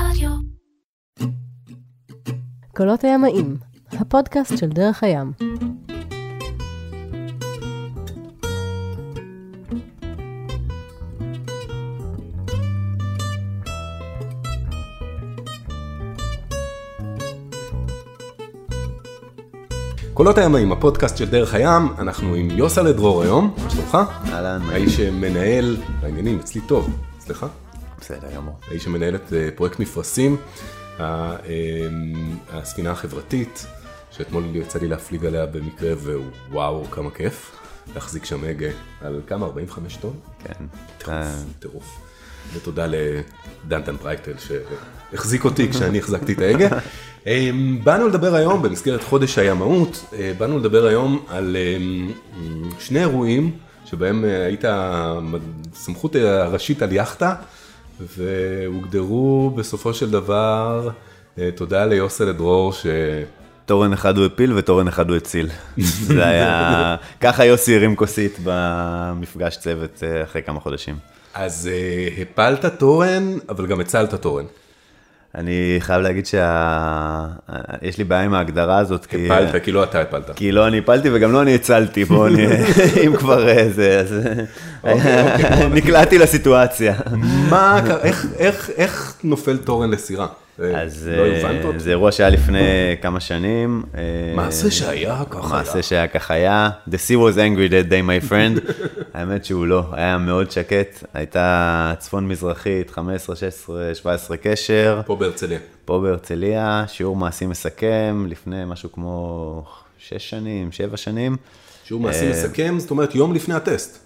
רדיו. קולות הימאים, הפודקאסט של דרך הים. קולות הימאים, הפודקאסט של דרך הים, אנחנו עם יוסלה דרור היום, מה שלומך? אהלן, האיש שמנהל, העניינים אצלי טוב, אצלך? בסדר גמור. האיש שמנהל את אה, פרויקט מפרשים, אה, הספינה החברתית, שאתמול יצא לי להפליג עליה במקרה, ווואו, כמה כיף, להחזיק שם הגה על כמה? 45 טון? כן. טירוף, טירוף. ותודה לדנטן פרייטל שהחזיק אותי כשאני החזקתי את ההגה. אמ, באנו לדבר היום במסגרת חודש הימאות, אה, באנו לדבר היום על אמ, שני אירועים שבהם אה, היית הסמכות הראשית על יכטה, והוגדרו בסופו של דבר, אה, תודה ליוסל דרור ש... תורן אחד הוא הפיל ותורן אחד הוא הציל. זה היה... ככה יוסי הרים כוסית במפגש צוות אה, אחרי כמה חודשים. אז אה, הפלת תורן, אבל גם הצלת תורן. אני חייב להגיד שיש לי בעיה עם ההגדרה הזאת, כי... הפלת, כי לא אתה הפלת. כי לא אני הפלתי וגם לא אני הצלתי, בואו נהיה, אם כבר אה, זה, אז אוקיי, נקלעתי לסיטואציה. מה, קרה- איך, איך, איך נופל תורן לסירה? אה, אז לא אה? זה אירוע שהיה לפני כמה שנים. אה, מעשה שהיה ככה מעשה היה. שהיה כך היה. The sea was angry that day my friend. האמת שהוא לא, היה מאוד שקט. הייתה צפון מזרחית, 15, 16, 17 קשר. פה בהרצליה. פה בהרצליה, שיעור מעשי מסכם, לפני משהו כמו 6 שנים, 7 שנים. שיעור מעשי מסכם, זאת אומרת יום לפני הטסט.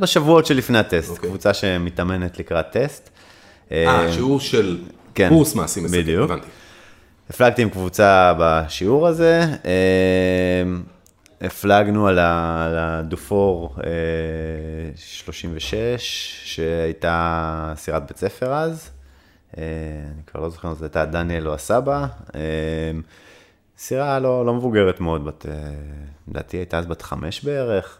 בשבועות שלפני הטסט, אוקיי. קבוצה שמתאמנת לקראת טסט. אה, שיעור של כן, קורס מעשי מסכם, בדיוק. הבנתי. הפלגתי עם קבוצה בשיעור הזה, אה, הפלגנו על הדופור אה, 36, שהייתה סירת בית ספר אז, אה, אני כבר לא זוכר אם זו הייתה דניאל או הסבא, אה, סירה לא, לא מבוגרת מאוד, בת, אה, לדעתי הייתה אז בת חמש בערך.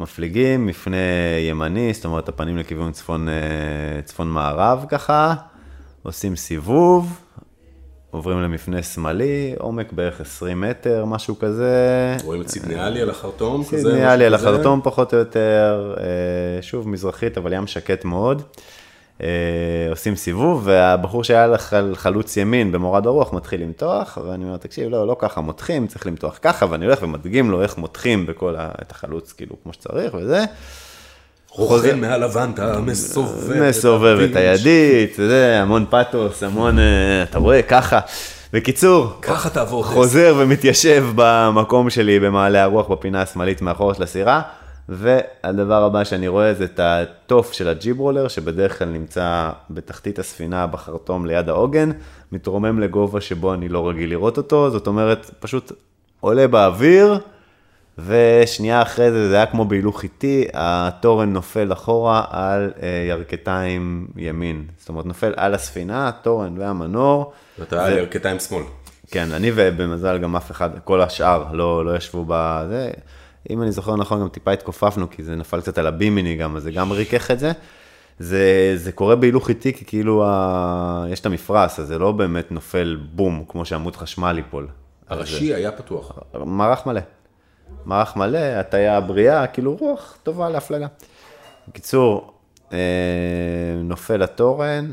אה, מפליגים, מפנה ימני, זאת אומרת הפנים לכיוון צפון, אה, צפון מערב ככה, עושים סיבוב, עוברים למפנה שמאלי, עומק בערך 20 מטר, משהו כזה. רואים את סידניאלי על החרטום כזה? סידני עלי על? החרטום פחות או יותר, אה, שוב מזרחית, אבל ים שקט מאוד. אה, עושים סיבוב, והבחור שהיה לחל- חלוץ ימין במורד הרוח מתחיל למתוח, ואני אומר, תקשיב, לא, לא ככה מותחים, צריך למתוח ככה, ואני הולך ומדגים לו איך מותחים בכל ה... את החלוץ, כאילו, כמו שצריך, וזה. רוכן מעל הוונטה, מסובב. מסובב את. הידית, אתה יודע, המון פתוס, המון, אה, אתה רואה, ככה. בקיצור, ככה תעבור. חוזר ומתיישב במקום שלי במעלה הרוח בפינה השמאלית מאחור של הסירה, והדבר הבא שאני רואה זה את התוף של הג'יברולר, שבדרך כלל נמצא בתחתית הספינה בחרטום ליד העוגן, מתרומם לגובה שבו אני לא רגיל לראות אותו, זאת אומרת, פשוט עולה באוויר, ושנייה אחרי זה, זה היה כמו בהילוך איטי, התורן נופל אחורה על אה, ירכתיים ימין. זאת אומרת, נופל על הספינה, התורן והמנור. ואתה על ירכתיים שמאל. כן, אני ובמזל גם אף אחד, כל השאר לא, לא ישבו בזה. אם אני זוכר נכון, גם טיפה התכופפנו, כי זה נפל קצת על הבימיני גם, אז זה גם ריכך את זה. זה, זה קורה בהילוך איטי, כי כאילו ה... יש את המפרש, אז זה לא באמת נופל בום, כמו שעמוד חשמל ייפול. הראשי היה פתוח. מערך מלא. מערך מלא, הטיה בריאה, כאילו רוח טובה להפלגה. בקיצור, אה, נופל התורן,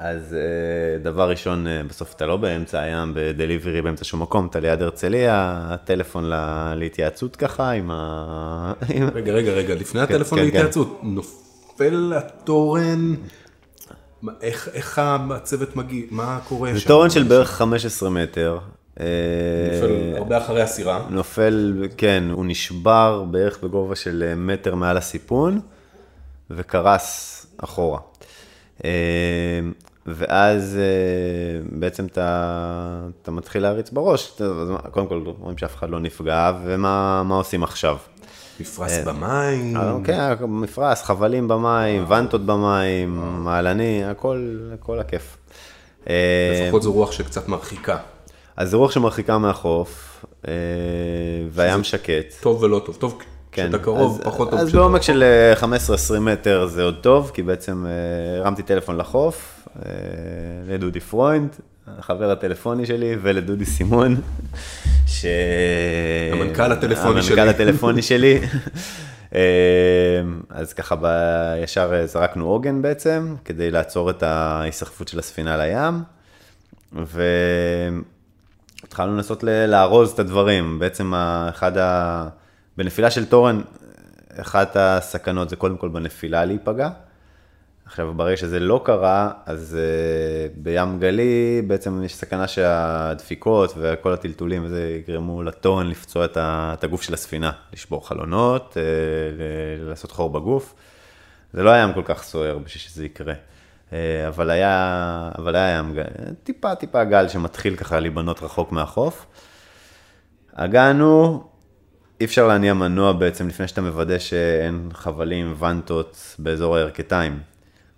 אז אה, דבר ראשון, אה, בסוף אתה לא באמצע הים בדליברי באמצע שום מקום, אתה ליד הרצליה, הטלפון לה, להתייעצות ככה עם ה... רגע, רגע, רגע, לפני כן, הטלפון כן, להתייעצות, נופל התורן, מה- איך איך הצוות מגיע, מה קורה שם? זה תורן של בערך 15 מטר. אה, נופל הרבה אחרי הסירה. נופל, כן, הוא נשבר בערך בגובה של מטר מעל הסיפון, וקרס אחורה. אה, ואז אה, בעצם אתה, אתה מתחיל להריץ בראש, קודם כל רואים שאף אחד לא נפגע, ומה מה עושים עכשיו? מפרש במים. כן, מפרש, חבלים במים, ונטות במים, מעלני, הכל, הכל הכיף. אה, לפחות זו רוח שקצת מרחיקה. אז זו רוח שמרחיקה מהחוף, אה, והים שקט. טוב ולא טוב. טוב כשאתה קרוב, אז, פחות טוב. אז בעומק. של אה, 15-20 מטר זה עוד טוב, כי בעצם אה, הרמתי טלפון לחוף, אה, לדודי פרוינד, החבר הטלפוני שלי, ולדודי סימון, ש... המנכ"ל הטלפוני שלי. המנכ"ל הטלפוני שלי. אה, אז ככה ב... ישר אה, זרקנו עוגן בעצם, כדי לעצור את ההיסחפות של הספינה לים, והתחלנו לנסות ל- לארוז את הדברים. בעצם אחד ה... בנפילה של תורן, אחת הסכנות זה קודם כל בנפילה להיפגע. עכשיו, ברגע שזה לא קרה, אז uh, בים גלי בעצם יש סכנה שהדפיקות וכל הטלטולים וזה יגרמו לתורן לפצוע את, ה, את הגוף של הספינה, לשבור חלונות, uh, ל- לעשות חור בגוף. זה לא היה ים כל כך סוער בשביל שזה יקרה. Uh, אבל היה, אבל היה ים, טיפה טיפה גל שמתחיל ככה להיבנות רחוק מהחוף. הגענו, אי אפשר להניע מנוע בעצם לפני שאתה מוודא שאין חבלים, ונטות באזור הירכתיים.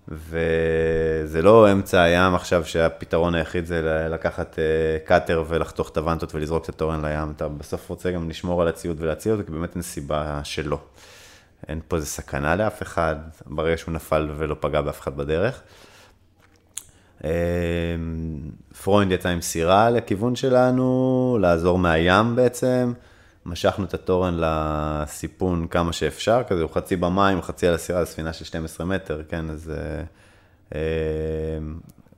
וזה לא אמצע הים עכשיו שהפתרון היחיד זה לקחת אה, cutter ולחתוך את הוונטות ולזרוק את התורן לים. אתה בסוף רוצה גם לשמור על הציוד ולהציל אותו, כי באמת אין סיבה שלא. אין פה איזה סכנה לאף אחד, ברגע שהוא נפל ולא פגע באף אחד בדרך. אה, פרוינד יצא עם סירה לכיוון שלנו, לעזור מהים בעצם. משכנו את התורן לסיפון כמה שאפשר, כזה הוא חצי במים, חצי על הסירה, ספינה של 12 מטר, כן, אז אה, אה,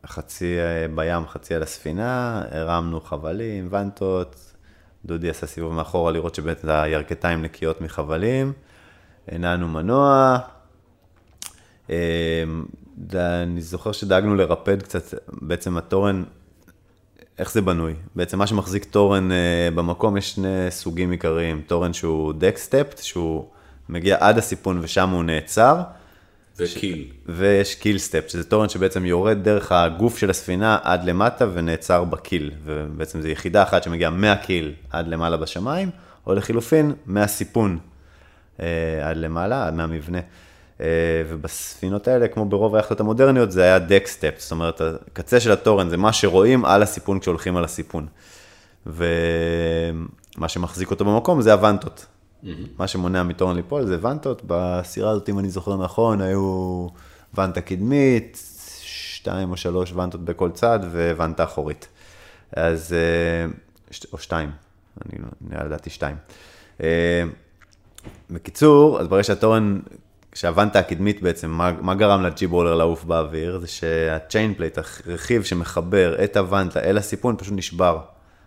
חצי אה, בים, חצי על הספינה, הרמנו חבלים, ונטות, דודי עשה סיבוב מאחורה לראות שבאמת הירכתיים נקיות מחבלים, הנענו מנוע, אה, אני זוכר שדאגנו לרפד קצת, בעצם התורן, איך זה בנוי? בעצם מה שמחזיק תורן אה, במקום, יש שני סוגים עיקריים, תורן שהוא דק-סטפט, שהוא מגיע עד הסיפון ושם הוא נעצר, וקיל. ויש קיל סטפט, שזה תורן שבעצם יורד דרך הגוף של הספינה עד למטה ונעצר בקיל, ובעצם זו יחידה אחת שמגיעה מהקיל עד למעלה בשמיים, או לחילופין, מהסיפון אה, עד למעלה, עד מהמבנה. אה, ובספינות האלה, כמו ברוב היכטות המודרניות, זה היה דק סטפט, זאת אומרת, הקצה של התורן זה מה שרואים על הסיפון כשהולכים על הסיפון. ומה שמחזיק אותו במקום זה הוונטות. מה שמונע מתורן ליפול זה ונטות, בסירה הזאת, אם אני זוכר נכון, היו ונטה קדמית, שתיים או שלוש ונטות בכל צד וונטה אחורית. אז, אה, או שתיים, אני נראה לדעתי שתיים. אה, בקיצור, אז ברגע שהתורן, שהוונטה הקדמית בעצם, מה, מה גרם ל jib roller לעוף באוויר? זה שה chain plate, הרכיב שמחבר את הוונטה אל הסיפון, פשוט נשבר.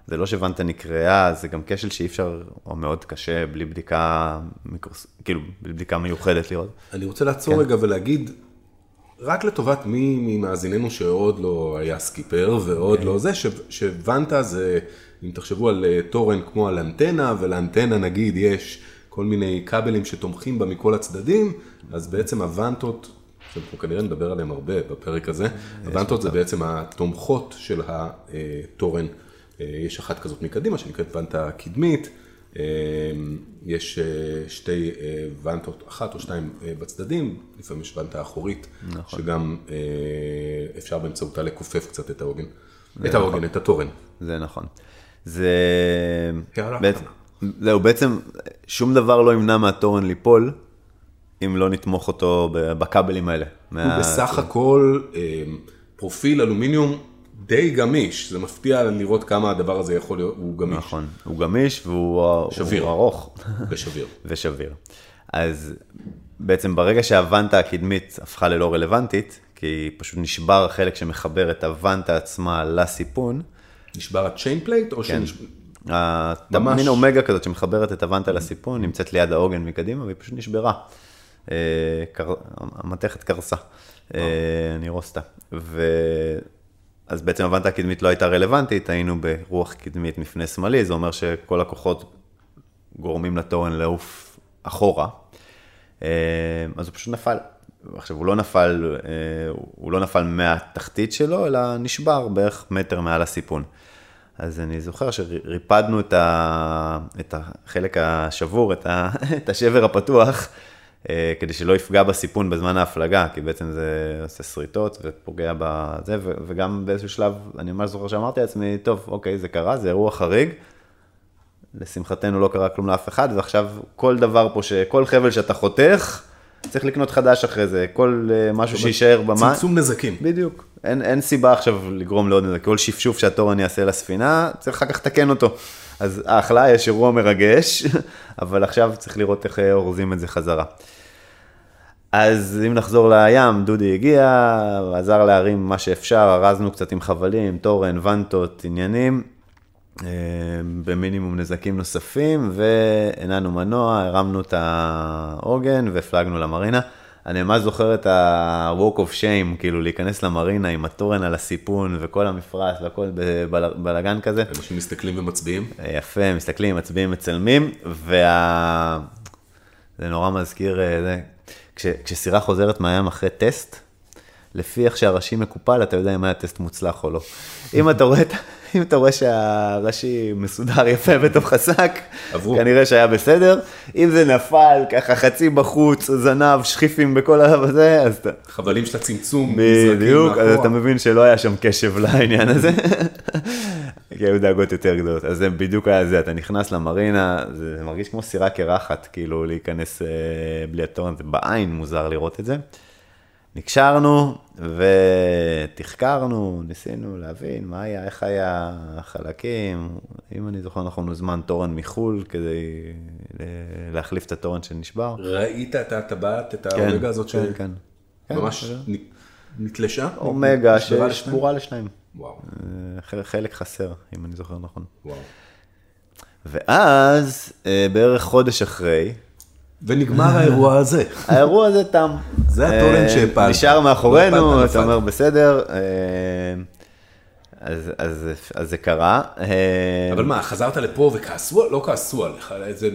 זה לא שוונטה נקרעה, זה גם כשל שאי אפשר, או מאוד קשה, בלי בדיקה, מיקרוס, כאילו, בלי בדיקה מיוחדת לראות. אני רוצה לעצור כן. רגע ולהגיד, רק לטובת מי ממאזיננו שעוד לא היה סקיפר ועוד אוקיי. לא זה, ש- שוונטה זה, אם תחשבו על אה, תורן כמו על אנטנה, ולאנטנה נגיד יש כל מיני כבלים שתומכים בה מכל הצדדים, אז בעצם הוונטות, שאנחנו כנראה נדבר עליהם הרבה בפרק הזה, הוונטות זה בעצם התומכות של התורן. אה, יש אחת כזאת מקדימה שנקראת וונטה קדמית. אה, יש אה, שתי וונטות, אחת או שתיים בצדדים, לפעמים יש וונטה אחורית, נכון. שגם אפשר באמצעותה לכופף קצת את העוגן, את העוגן, את התורן. זה נכון. זה... הערה בעצם-. זהו, בעצם שום דבר לא ימנע מהתורן ליפול, אם לא נתמוך אותו בכבלים האלה. הוא מה- בסך הכל אה, פרופיל אלומיניום די גמיש, זה מפתיע לראות כמה הדבר הזה יכול להיות, הוא גמיש נכון, הוא גמיש והוא שביר. הוא ארוך ושביר. ושביר. אז בעצם ברגע שהוונטה הקדמית הפכה ללא רלוונטית, כי פשוט נשבר החלק שמחבר את הוונטה עצמה לסיפון, נשבר ה chain plate או כן. שנשבר? מין אומגה כזאת שמחברת את הוונטה לסיפון, נמצאת ליד העוגן מקדימה והיא פשוט נשברה. אה. המתכת קרסה, אה, אני רוסטה. ו... אז בעצם הוונטה הקדמית לא הייתה רלוונטית, היינו ברוח קדמית מפנה שמאלי, זה אומר שכל הכוחות גורמים לתורן לעוף אחורה. אה, אז הוא פשוט נפל. עכשיו, הוא לא נפל, הוא לא נפל מהתחתית שלו, אלא נשבר בערך מטר מעל הסיפון. אז אני זוכר שריפדנו את, ה... את החלק השבור, את, ה... את השבר הפתוח, אה, כדי שלא יפגע בסיפון בזמן ההפלגה, כי בעצם זה עושה שריטות ופוגע בזה, ו... וגם באיזשהו שלב, אני ממש זוכר שאמרתי לעצמי, טוב, אוקיי, זה קרה, זה אירוע חריג, לשמחתנו לא קרה כלום לאף אחד, ועכשיו כל דבר פה, כל חבל שאתה חותך, צריך לקנות חדש אחרי זה, כל אה, משהו שיישאר במים. צמצום נזקים. בדיוק. אין, אין סיבה עכשיו לגרום לעוד נזק. כל שפשוף שהתורן יעשה לספינה, צריך אחר כך לתקן אותו. אז אחלה, יש אירוע מרגש, אבל עכשיו צריך לראות איך אה, אורזים את זה חזרה. אז אם נחזור לים, דודי הגיע, עזר להרים מה שאפשר, ארזנו קצת עם חבלים, תורן, ונטות, עניינים, במינימום נזקים נוספים, והנענו מנוע, הרמנו את העוגן והפלגנו למרינה. אני ממש זוכר את ה-walk of shame, כאילו להיכנס למרינה עם התורן על הסיפון וכל המפרש והכל בבלאגן כזה. אנשים מסתכלים ומצביעים. יפה, מסתכלים, מצביעים, מצלמים, וה... זה נורא מזכיר, אה, זה, כש, כשסירה חוזרת מהים אחרי טסט, לפי איך שהראשי מקופל, אתה יודע אם היה טסט מוצלח או לא. אם אתה רואה, אם אתה רואה שהראשי מסודר יפה בתוך השק, כנראה שהיה בסדר. אם זה נפל ככה חצי בחוץ, זנב, שחיפים בכל הזה, אז אתה... חבלים של הצמצום, בדיוק, אז אתה מבין שלא היה שם קשב לעניין הזה. כי היו דאגות יותר גדולות. אז זה בדיוק היה זה, אתה נכנס למרינה, זה מרגיש כמו סירה קרחת, כאילו להיכנס אה, בלי התורן, זה בעין מוזר לראות את זה. נקשרנו ותחקרנו, ניסינו להבין מה היה, איך היה החלקים. אם אני זוכר נכון, הוזמן תורן מחו"ל כדי להחליף את התורן שנשבר. ראית את הטבעת, את כן, האומגה הזאת כן, כן. ממש נתלשה? אומגה ששבורה לשניים. וואו. אה, חלק חסר, אם אני זוכר נכון. וואו. ואז, אה, בערך חודש אחרי, ונגמר האירוע הזה. האירוע הזה תם. זה התורן אה, שהפלת. נשאר מאחורינו, אתה אומר בסדר. אז, אז, אז זה קרה. אבל מה, חזרת לפה וכעסו, לא כעסו עליך, זה,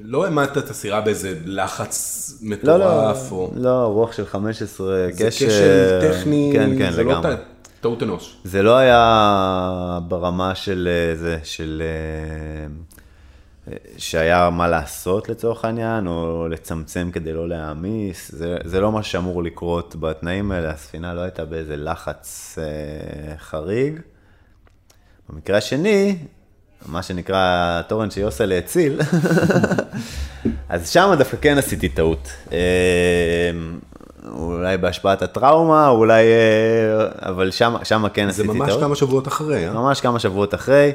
לא העמדת את הסירה באיזה לחץ מטורף? לא, לא, או... לא, רוח של 15, זה קשר. זה כשל טכני, כן, כן, זה לא לגמרי. לא טעות אנוש. זה לא היה ברמה של זה, של... שהיה מה לעשות לצורך העניין, או לצמצם כדי לא להעמיס, זה, זה לא מה שאמור לקרות בתנאים האלה, הספינה לא הייתה באיזה לחץ אה, חריג. במקרה השני, מה שנקרא התורן שיוסה להציל, אז שם דווקא כן עשיתי טעות. אה, אולי בהשפעת הטראומה, אולי, אה, אבל שם, שם כן עשיתי טעות. זה ממש כמה שבועות אחרי, אה? ממש כמה שבועות אחרי.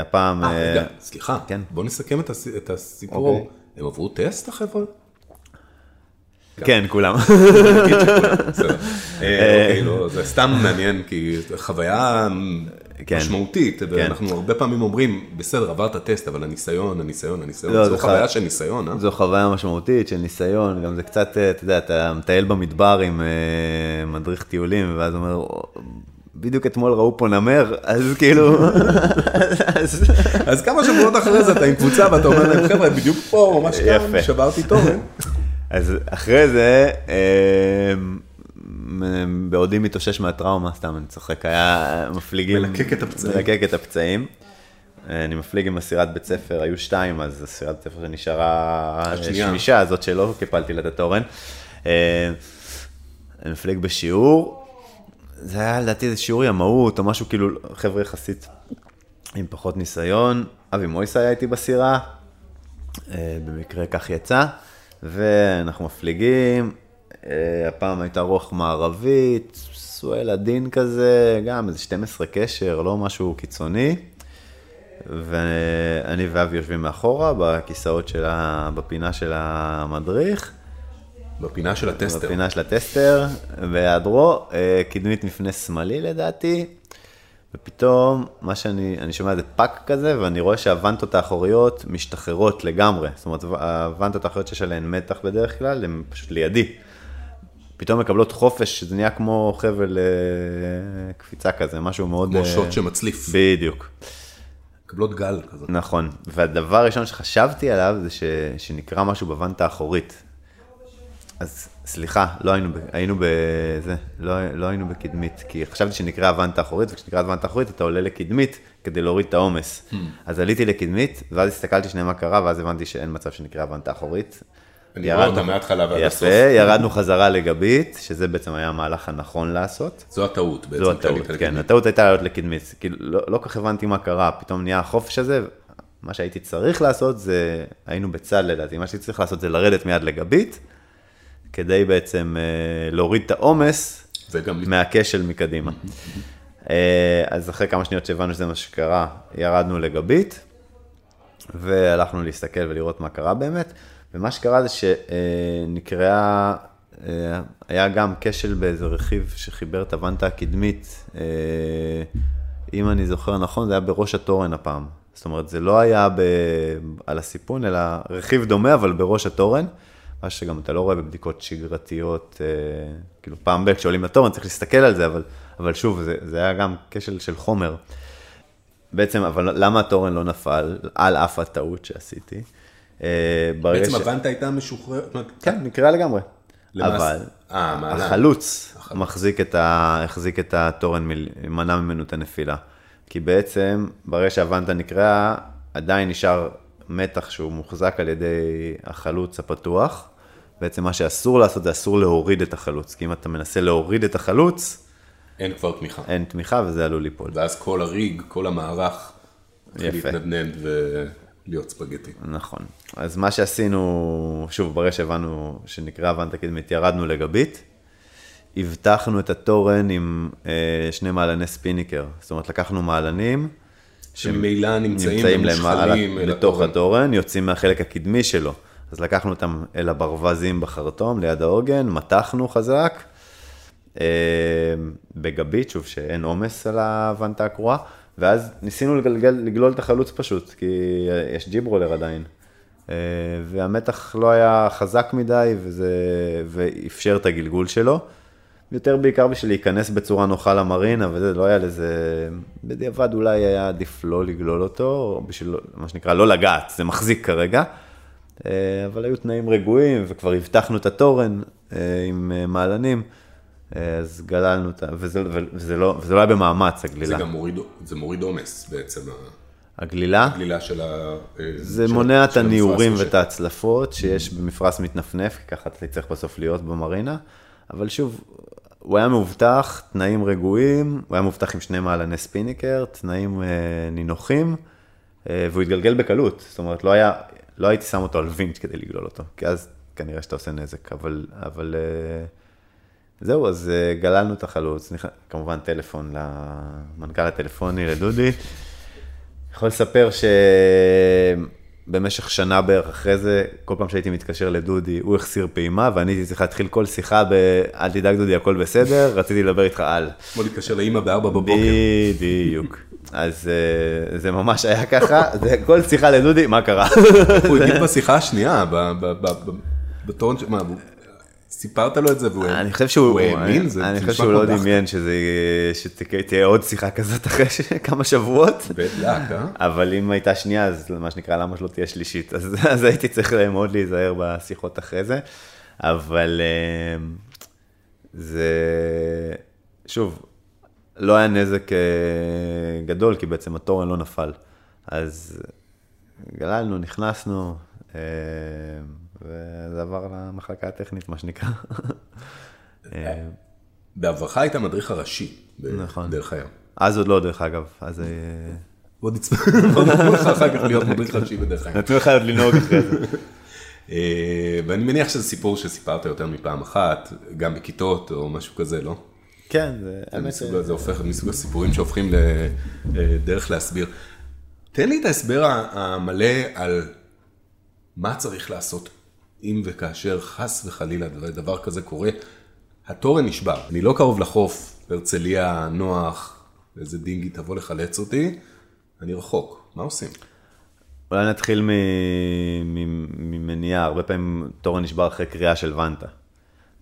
הפעם... אה, רגע, סליחה, כן. בוא נסכם את הסיפור. אוקיי. הם עברו טסט החבר'ה? כן, כולם. אוקיי, לא, זה סתם מעניין, כי חוויה כן. משמעותית, ואנחנו הרבה פעמים אומרים, בסדר, עברת טסט, אבל הניסיון, הניסיון, הניסיון, לא, זו חוויה של ניסיון, אה? זו חוויה משמעותית של ניסיון, גם זה קצת, אתה יודע, אתה מטייל במדבר עם מדריך טיולים, ואז אומר, בדיוק אתמול ראו פה נמר, אז כאילו... אז כמה שבועות אחרי זה אתה עם קבוצה ואתה אומר להם, חבר'ה, בדיוק פה, ממש כאן, שברתי תורן. אז אחרי זה, אמ, בעודי מתאושש מהטראומה, סתם אני צוחק, היה מפליגים... מלקק את הפצעים. מלקק את הפצעים. אני מפליג עם הסירת בית ספר, היו שתיים, אז הסירת בית ספר שנשארה שמישה, הזאת שלא קיפלתי לה את התורן. אני מפליג בשיעור, זה היה לדעתי איזה שיעור ימאות או משהו כאילו, חבר'ה יחסית עם פחות ניסיון. אבי מויסה היה איתי בסירה, אה, במקרה כך יצא, ואנחנו מפליגים. אה, הפעם הייתה רוח מערבית, סואל עדין כזה, גם איזה 12 קשר, לא משהו קיצוני. ואני ואבי יושבים מאחורה, בכיסאות של ה... בפינה של המדריך. בפינה של הטסטר. בפינה של הטסטר, בהיעדרו, אה, קדמית מפנה שמאלי לדעתי, ופתאום, מה שאני, אני שומע איזה פאק כזה, ואני רואה שהוונטות האחוריות משתחררות לגמרי. זאת אומרת, הוונטות האחוריות שיש עליהן מתח בדרך כלל, הן פשוט לידי. פתאום מקבלות חופש, זה נהיה כמו חבל אה, קפיצה כזה, משהו מאוד... כמו שוט שמצליף. בדיוק. מקבלות גל כזה. נכון, והדבר הראשון שחשבתי עליו זה ש, שנקרא משהו בוונטה האחורית. אז סליחה, לא היינו, היינו בזה, לא, לא היינו בקדמית, כי חשבתי שנקרא הוונטה אחורית, וכשנקרא הוונטה אחורית אתה עולה לקדמית כדי להוריד את העומס. Hmm. אז עליתי לקדמית, ואז הסתכלתי שנייה מה קרה, ואז הבנתי שאין מצב שנקרא הוונטה אחורית. אני רואה אותה מההתחלה ועד הסוף. יפה, ירדנו חזרה לגבית, שזה בעצם היה המהלך הנכון לעשות. זו הטעות בעצם. זו הטעות, כן, הטעות הייתה לעלות לקדמית. כאילו, לא לא כל כך הבנתי מה קרה, פתאום נהיה החופש הזה, מה שהייתי צריך לעשות זה, היינו בצד לדעתי, מה שהייתי צריך לעשות זה לרדת מיד לגבית, כדי בעצם אה, להוריד את העומס מהכשל מקדימה. אה, אז אחרי כמה שניות שהבנו שזה מה שקרה, ירדנו לגבית, והלכנו להסתכל ולראות מה קרה באמת, ומה שקרה זה שנקראה, אה, היה גם כשל באיזה רכיב שחיבר את הוונטה הקדמית, אם אני זוכר נכון, זה היה בראש התורן הפעם. זאת אומרת, זה לא היה ב... על הסיפון, אלא רכיב דומה, אבל בראש התורן. מה שגם אתה לא רואה בבדיקות שגרתיות, אה, כאילו פעם ב- כשעולים לתורן צריך להסתכל על זה, אבל, אבל שוב, זה, זה היה גם כשל של חומר. בעצם, אבל למה התורן לא נפל, על אף הטעות שעשיתי? אה, בעצם ש- הוונטה הייתה משוחררת. כן, נקרא לגמרי. למעשה- אבל אה, מעלה. החלוץ מחזיק את, ה... החזיק את התורן, מל- מנע ממנו את הנפילה. כי בעצם, ברגע שהוונטה נקראה, עדיין נשאר מתח שהוא מוחזק על ידי החלוץ הפתוח. בעצם מה שאסור לעשות זה אסור להוריד את החלוץ, כי אם אתה מנסה להוריד את החלוץ, אין כבר תמיכה. אין תמיכה וזה עלול ליפול. ואז כל הריג, כל המערך, יפה. להתנדנד ולהיות ספגטי. נכון. אז מה שעשינו, שוב, ברגע שהבנו שנקרא וונטה קדמית, ירדנו לגבית, הבטחנו את התורן עם אה, שני מעלני ספיניקר. זאת אומרת, לקחנו מעלנים, שממילא נמצאים נמצאים למעלה, לתוך התורן. התורן, יוצאים מהחלק הקדמי שלו. אז לקחנו אותם אל הברווזים בחרטום, ליד העוגן, מתחנו חזק, אה, בגבית, שוב, שאין עומס על הוונטה הקרועה, ואז ניסינו לגלגל, לגלול את החלוץ פשוט, כי יש ג'יברולר עדיין. אה, והמתח לא היה חזק מדי, וזה, ואפשר את הגלגול שלו. יותר בעיקר בשביל להיכנס בצורה נוחה למרינה, וזה לא היה לזה, בדיעבד אולי היה עדיף לא לגלול אותו, או בשביל, מה שנקרא, לא לגעת, זה מחזיק כרגע. אה, אבל היו תנאים רגועים, וכבר הבטחנו את התורן אה, עם אה, מעלנים, אז גללנו אותה, וזה, וזה, לא, וזה לא היה במאמץ, זה הגלילה. גם מוריד, זה מוריד עומס בעצם, הגלילה, הגלילה של ה... זה של- מונע את של המפרש הניעורים. ואת ההצלפות שיש במפרש מתנפנף, כי ככה אתה צריך בסוף להיות במרינה. אבל שוב, הוא היה מאובטח, תנאים רגועים, הוא היה מאובטח עם שני מעלני ספיניקר, תנאים אה, נינוחים, אה, והוא התגלגל בקלות. זאת אומרת, לא היה, לא הייתי שם אותו על וינץ' כדי לגלול אותו, כי אז כנראה שאתה עושה נזק, אבל, אבל אה, זהו, אז אה, גללנו את החלוץ, נכ- כמובן טלפון למנכ"ל הטלפוני, לדודי. יכול לספר שבמשך שנה בערך אחרי זה, כל פעם שהייתי מתקשר לדודי, הוא החסיר פעימה, ואני הייתי צריך להתחיל כל שיחה ב... אל תדאג דודי, הכל בסדר, רציתי לדבר איתך על. כמו להתקשר לאימא בארבע בבוקר. בדיוק. אז אה, זה ממש היה ככה, זה כל שיחה לדודי, מה קרה? הוא הגיד בשיחה השנייה, בטון, מה, סיפרת לו את זה והוא אני חושב שהוא, הוא האמין? זה אני חושב שהוא לא. דמיין שזה, שתהיה עוד שיחה כזאת אחרי כמה שבועות. בית לק, אה? אבל אם הייתה שנייה, אז מה שנקרא, למה שלא תהיה שלישית? אז, אז הייתי צריך מאוד להיזהר בשיחות אחרי זה. אבל אה, זה, שוב, לא היה נזק אה, גדול, כי בעצם התורן לא נפל. אז גללנו, נכנסנו, אה, וזה עבר למחלקה הטכנית, מה שנקרא. אה, בעברך היית המדריך הראשי. נכון. דרך הים. אז עוד לא, דרך אגב, אז... אה, עוד נצטרך עוד נתנו לך אחר כך להיות מדריך ראשי בדרך הים. נתנו לך עוד לנהוג אחרי זה. אה, ואני מניח שזה סיפור שסיפרת יותר מפעם אחת, גם בכיתות או משהו כזה, לא? כן, זה... האמת זה הופך מסוג הסיפורים שהופכים לדרך להסביר. תן לי את ההסבר המלא על מה צריך לעשות אם וכאשר חס וחלילה דבר- כזה קורה. התורן נשבר, אני לא קרוב לחוף, הרצליה, נוח, איזה דינגי תבוא לחלץ אותי, אני רחוק, מה עושים? אולי נתחיל ממניעה, הרבה פעמים תורן נשבר אחרי קריאה של ונטה.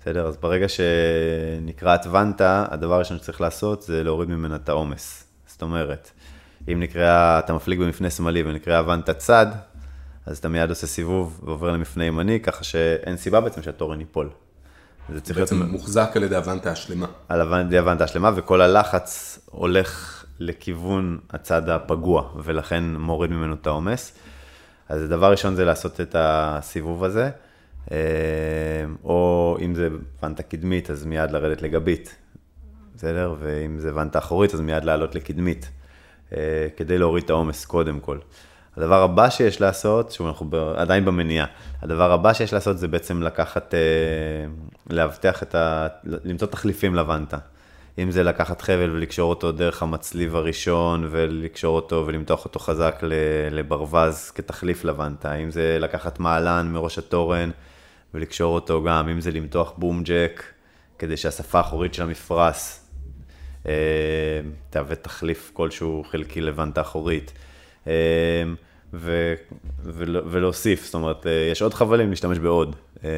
בסדר? אז ברגע שנקראת ונטה, הדבר הראשון שצריך לעשות זה להוריד ממנה את העומס. זאת אומרת, אם נקראה, אתה מפליג במפנה שמאלי ונקראה ונטה צד, אז אתה מיד עושה סיבוב ועובר למפנה ימני, ככה שאין סיבה בעצם שהתורן ייפול. זה צריך להיות בעצם מוחזק על ידי הוונטה השלמה. על הוונטה הוונטה השלמה, וכל הלחץ הולך לכיוון הצד הפגוע, ולכן מוריד ממנו את העומס. אז הדבר ראשון זה לעשות את הסיבוב הזה. אה, או אם זה ונטה קדמית, אז מיד לרדת לגבית, בסדר? ואם זה ונטה אחורית, אז מיד לעלות לקדמית, אה, כדי להוריד את העומס קודם כל. הדבר הבא שיש לעשות, שוב, אנחנו עדיין במניעה, הדבר הבא שיש לעשות זה בעצם לקחת, אה, לאבטח את ה... למצוא תחליפים לוונטה. אם זה לקחת חבל ולקשור אותו דרך המצליב הראשון ולקשור אותו ולמתוח אותו חזק לברווז כתחליף לוונטה, אם זה לקחת מעלן מראש התורן ולקשור אותו גם, אם זה למתוח בום ג'ק כדי שהשפה האחורית של המפרש אה, תהווה תחליף כלשהו חלקי לוונטה אחורית. ו, ולהוסיף, זאת אומרת, אה, יש עוד חבלים, להשתמש בעוד. אה,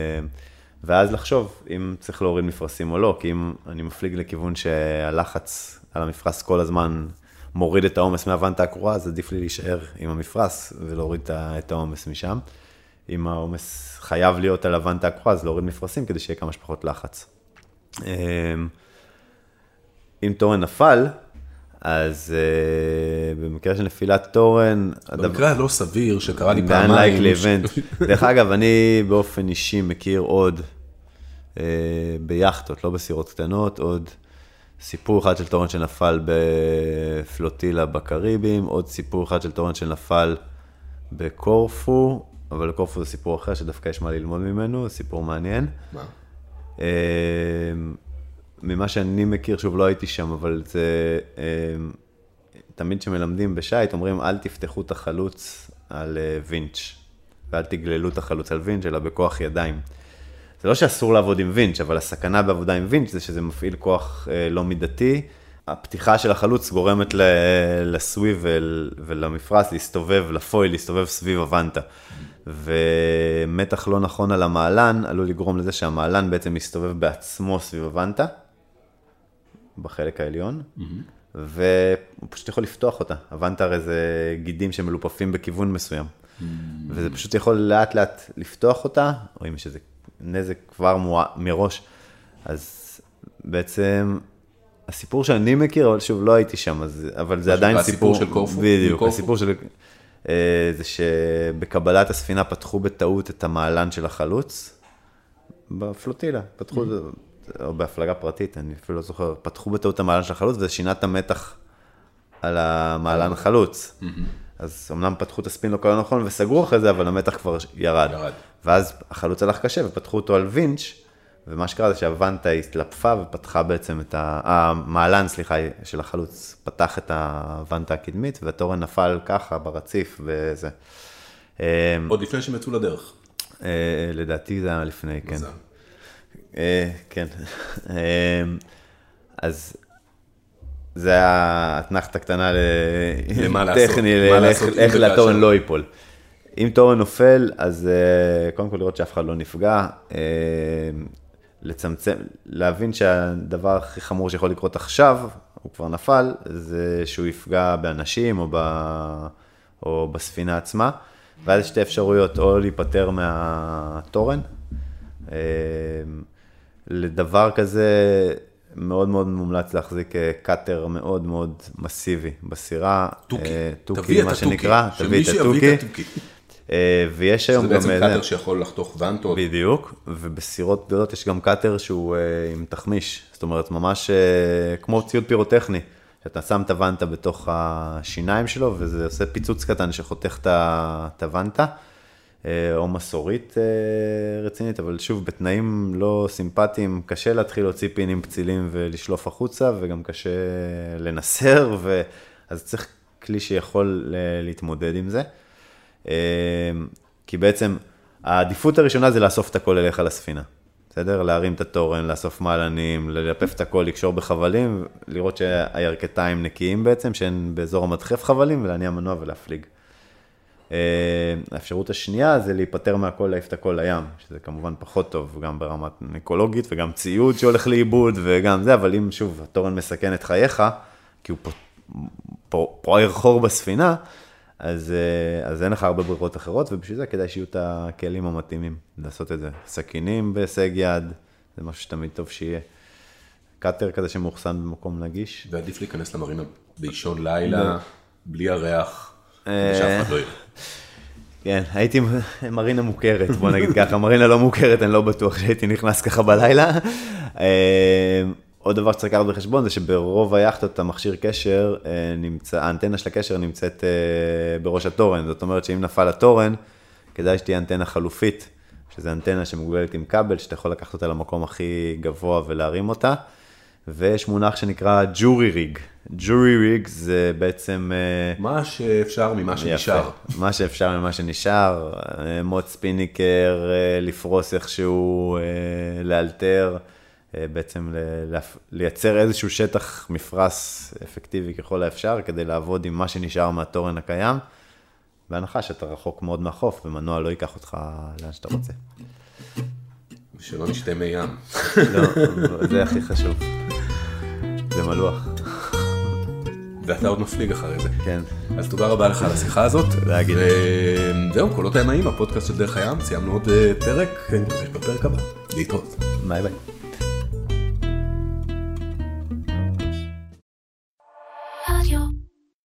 ואז לחשוב אם צריך להוריד מפרשים או לא, כי אם אני מפליג לכיוון שהלחץ על המפרש כל הזמן מוריד את העומס מהוונטה הקרואה, אז עדיף לי להישאר עם המפרש ולהוריד את העומס משם. אם העומס חייב להיות על הוונטה הקרואה, אז להוריד מפרשים כדי שיהיה כמה שפחות לחץ. אה, אם תורן נפל, אז uh, במקרה של נפילת תורן... במקרה הלא סביר שקרה לי פעמיים. דרך אגב, אני באופן אישי מכיר עוד uh, ביאכטות, לא בסירות קטנות, עוד סיפור אחד של תורן שנפל בפלוטילה בקריבים, עוד סיפור אחד של תורן שנפל בקורפו, אבל קורפו זה סיפור אחר שדווקא יש מה ללמוד ממנו, סיפור מעניין. מה? Uh, ממה שאני מכיר, שוב, לא הייתי שם, אבל זה, אמ, תמיד כשמלמדים בשייט, אומרים, אל תפתחו את החלוץ על אה, וינץ', ואל תגללו את החלוץ על וינץ', אלא בכוח ידיים. זה לא שאסור לעבוד עם וינץ', אבל הסכנה בעבודה עם וינץ' זה שזה מפעיל כוח אה, לא מידתי. הפתיחה של החלוץ גורמת לסוויב ולמפרש להסתובב, לפויל, להסתובב סביב הוונטה. ומתח לא נכון על המעלן עלול לגרום לזה שהמעלן בעצם מסתובב בעצמו סביב הוונטה, בחלק העליון, mm-hmm. והוא פשוט יכול לפתוח אותה. הוונטה הרי זה גידים שמלופפים בכיוון מסוים. Mm-hmm. וזה פשוט יכול לאט לאט לפתוח אותה, או אם יש איזה נזק כבר מוע... מראש, אז בעצם הסיפור שאני מכיר, אבל שוב, לא הייתי שם, אז, אבל זה עדיין סיפור... הסיפור של קורפו? בדיוק, הסיפור של... אה, זה שבקבלת הספינה פתחו בטעות את המעלן של החלוץ, בפלוטילה, פתחו, mm-hmm. או בהפלגה פרטית, אני אפילו לא זוכר, פתחו בטעות המעלן של החלוץ וזה שינה את המתח על המעלן החלוץ. אז אמנם פתחו את הספין לא כל נכון וסגרו אחרי זה, אבל המתח כבר ירד. ירד. ואז החלוץ הלך קשה ופתחו אותו על וינץ', ומה שקרה זה שהוונטה התלפפה ופתחה בעצם את ה... המעלן, סליחה, של החלוץ פתח את הוונטה הקדמית, והתורן נפל ככה ברציף וזה. עוד לפני שהם יצאו לדרך. אה, לדעתי זה היה לפני, כן. אה, כן. אה, אז זה היה אתנחתה קטנה לטכני, איך לתורן לא ייפול. אם תורן נופל, אז אה, קודם כל לראות שאף אחד לא נפגע, לצמצם, להבין שהדבר הכי חמור שיכול לקרות עכשיו, הוא כבר נפל, זה שהוא יפגע באנשים או, ב, או בספינה עצמה, ואז יש שתי אפשרויות, או להיפטר מהתורן, לדבר כזה מאוד מאוד מומלץ להחזיק אה, קאטר מאוד מאוד מסיבי בסירה. תוכי, אה, תוכי מה שנקרא, תביא את התוכי. אה, ויש היום גם... זה בעצם קאטר שיכול לחתוך ונטות. בדיוק, ובסירות גדולות יש גם קאטר שהוא עם תחמיש, זאת אומרת ממש כמו ציוד פירוטכני, שאתה שם את הוונטה בתוך השיניים שלו וזה עושה פיצוץ קטן שחותך את הוונטה. אה, או מסורית אה, רצינית, אבל שוב, בתנאים לא סימפטיים, קשה להתחיל להוציא פינים פצילים ולשלוף החוצה, וגם קשה לנסר, ו... אז צריך כלי שיכול להתמודד עם זה. אה, כי בעצם העדיפות הראשונה זה לאסוף את הכל אליך לספינה. בסדר? להרים את התורן, לאסוף מעלנים, ללפף את הכל, לקשור בחבלים, לראות שהירכתיים נקיים בעצם, שאין באזור המדחף חבלים, ולהניע מנוע ולהפליג. אה, האפשרות השנייה זה להיפטר מהכל, להעיף את הכל לים, שזה כמובן פחות טוב, גם ברמת אקולוגית וגם ציוד שהולך לאיבוד וגם זה, אבל אם שוב התורן מסכן את חייך, כי הוא פוער חור בספינה, אז, אה, אז אין לך הרבה ברירות אחרות, ובשביל זה כדאי שיהיו את הכלים המתאימים לעשות את זה. סכינים בהישג יד, זה משהו שתמיד טוב שיהיה. קאטר כזה שמאוחסן במקום נגיש. ועדיף להיכנס למרינה באישון לילה, בלי הריח. אחד לא. כן, הייתי מרינה מוכרת, בוא נגיד ככה, מרינה לא מוכרת, אני לא בטוח שהייתי נכנס ככה בלילה. אה, עוד דבר שצריך לקחת בחשבון זה שברוב היאכטות המכשיר קשר אה, נמצא, האנטנה של הקשר נמצאת אה, בראש התורן, זאת אומרת שאם נפל התורן, כדאי שתהיה אנטנה חלופית, שזו אנטנה שמוגבלת עם כבל, שאתה יכול לקחת אותה למקום הכי גבוה ולהרים אותה. ויש מונח שנקרא ג'ורי ריג. ג'ורי ריג זה בעצם... אה, מה שאפשר ממה שנשאר. יפה, מה שאפשר ממה שנשאר, אה, מוט ספיניקר, אה, לפרוס איכשהו, לאלתר, בעצם לייצר איזשהו שטח מפרס אפקטיבי ככל האפשר, כדי לעבוד עם מה שנשאר מהתורן הקיים, בהנחה שאתה רחוק מאוד מהחוף ומנוע לא ייקח אותך לאן שאתה רוצה. שלא נשתה מי ים. לא, זה הכי חשוב. זה מלוח. ואתה עוד מפליג אחרי זה. כן. אז תודה רבה לך על השיחה הזאת. תודה גידי. וזהו, קולות הימאים, הפודקאסט של דרך הים, סיימנו עוד אה, פרק, כן, בפרק הבא. להתראות. ביי ביי.